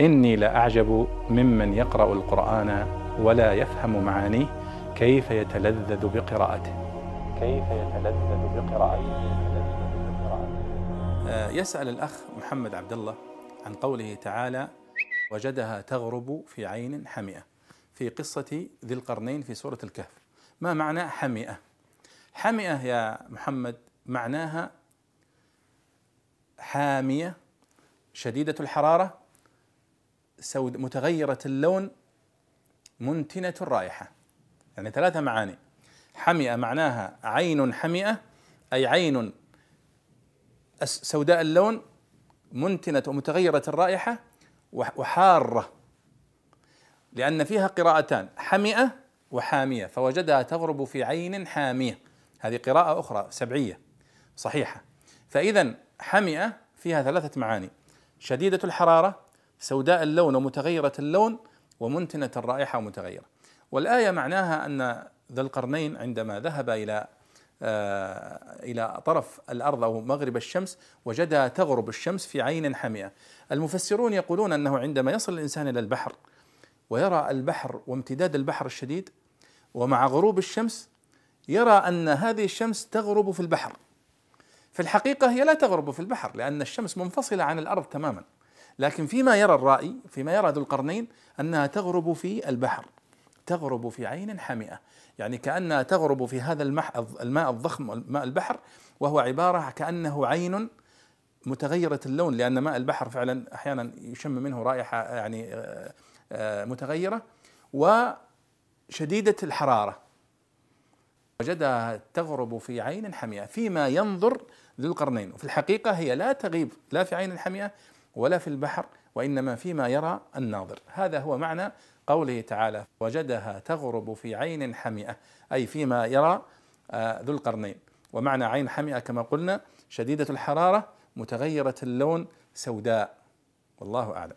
إني لأعجب ممن يقرأ القرآن ولا يفهم معانيه كيف يتلذذ بقراءته. كيف يتلذذ بقراءته. آه، يسأل الأخ محمد عبد الله عن قوله تعالى وجدها تغرب في عين حمئة في قصة ذي القرنين في سورة الكهف. ما معنى حمئة؟ حمئة يا محمد معناها حامية شديدة الحرارة سود متغيرة اللون منتنة الرائحة. يعني ثلاثة معاني. حمئة معناها عين حمئة أي عين سوداء اللون منتنة ومتغيرة الرائحة وحارة. لأن فيها قراءتان حمئة وحامية. فوجدها تغرب في عين حامية. هذه قراءة أخرى سبعية. صحيحة. فإذا حمئة فيها ثلاثة معاني. شديدة الحرارة سوداء اللون ومتغيرة اللون ومنتنة الرائحة ومتغيرة. والآية معناها أن ذا القرنين عندما ذهب إلى آه إلى طرف الأرض أو مغرب الشمس وجدها تغرب الشمس في عين حمئة المفسرون يقولون أنه عندما يصل الإنسان إلى البحر ويرى البحر وامتداد البحر الشديد ومع غروب الشمس يرى أن هذه الشمس تغرب في البحر. في الحقيقة هي لا تغرب في البحر لأن الشمس منفصلة عن الأرض تماما. لكن فيما يرى الرائي فيما يرى ذو القرنين أنها تغرب في البحر تغرب في عين حمئة يعني كأنها تغرب في هذا الماء الضخم ماء البحر وهو عبارة كأنه عين متغيرة اللون لأن ماء البحر فعلا أحيانا يشم منه رائحة يعني آه، آه، متغيرة وشديدة الحرارة. وجدها تغرب في عين حمئة فيما ينظر ذو القرنين. وفي الحقيقة هي لا تغيب لا في عين حمئة ولا في البحر وإنما فيما يرى الناظر. هذا هو معنى قوله تعالى وجدها تغرب في عين حمئة. أي فيما يرى آه، ذو القرنين. ومعنى عين حمئة كما قلنا شديدة الحرارة متغيرة اللون سوداء. والله أعلم.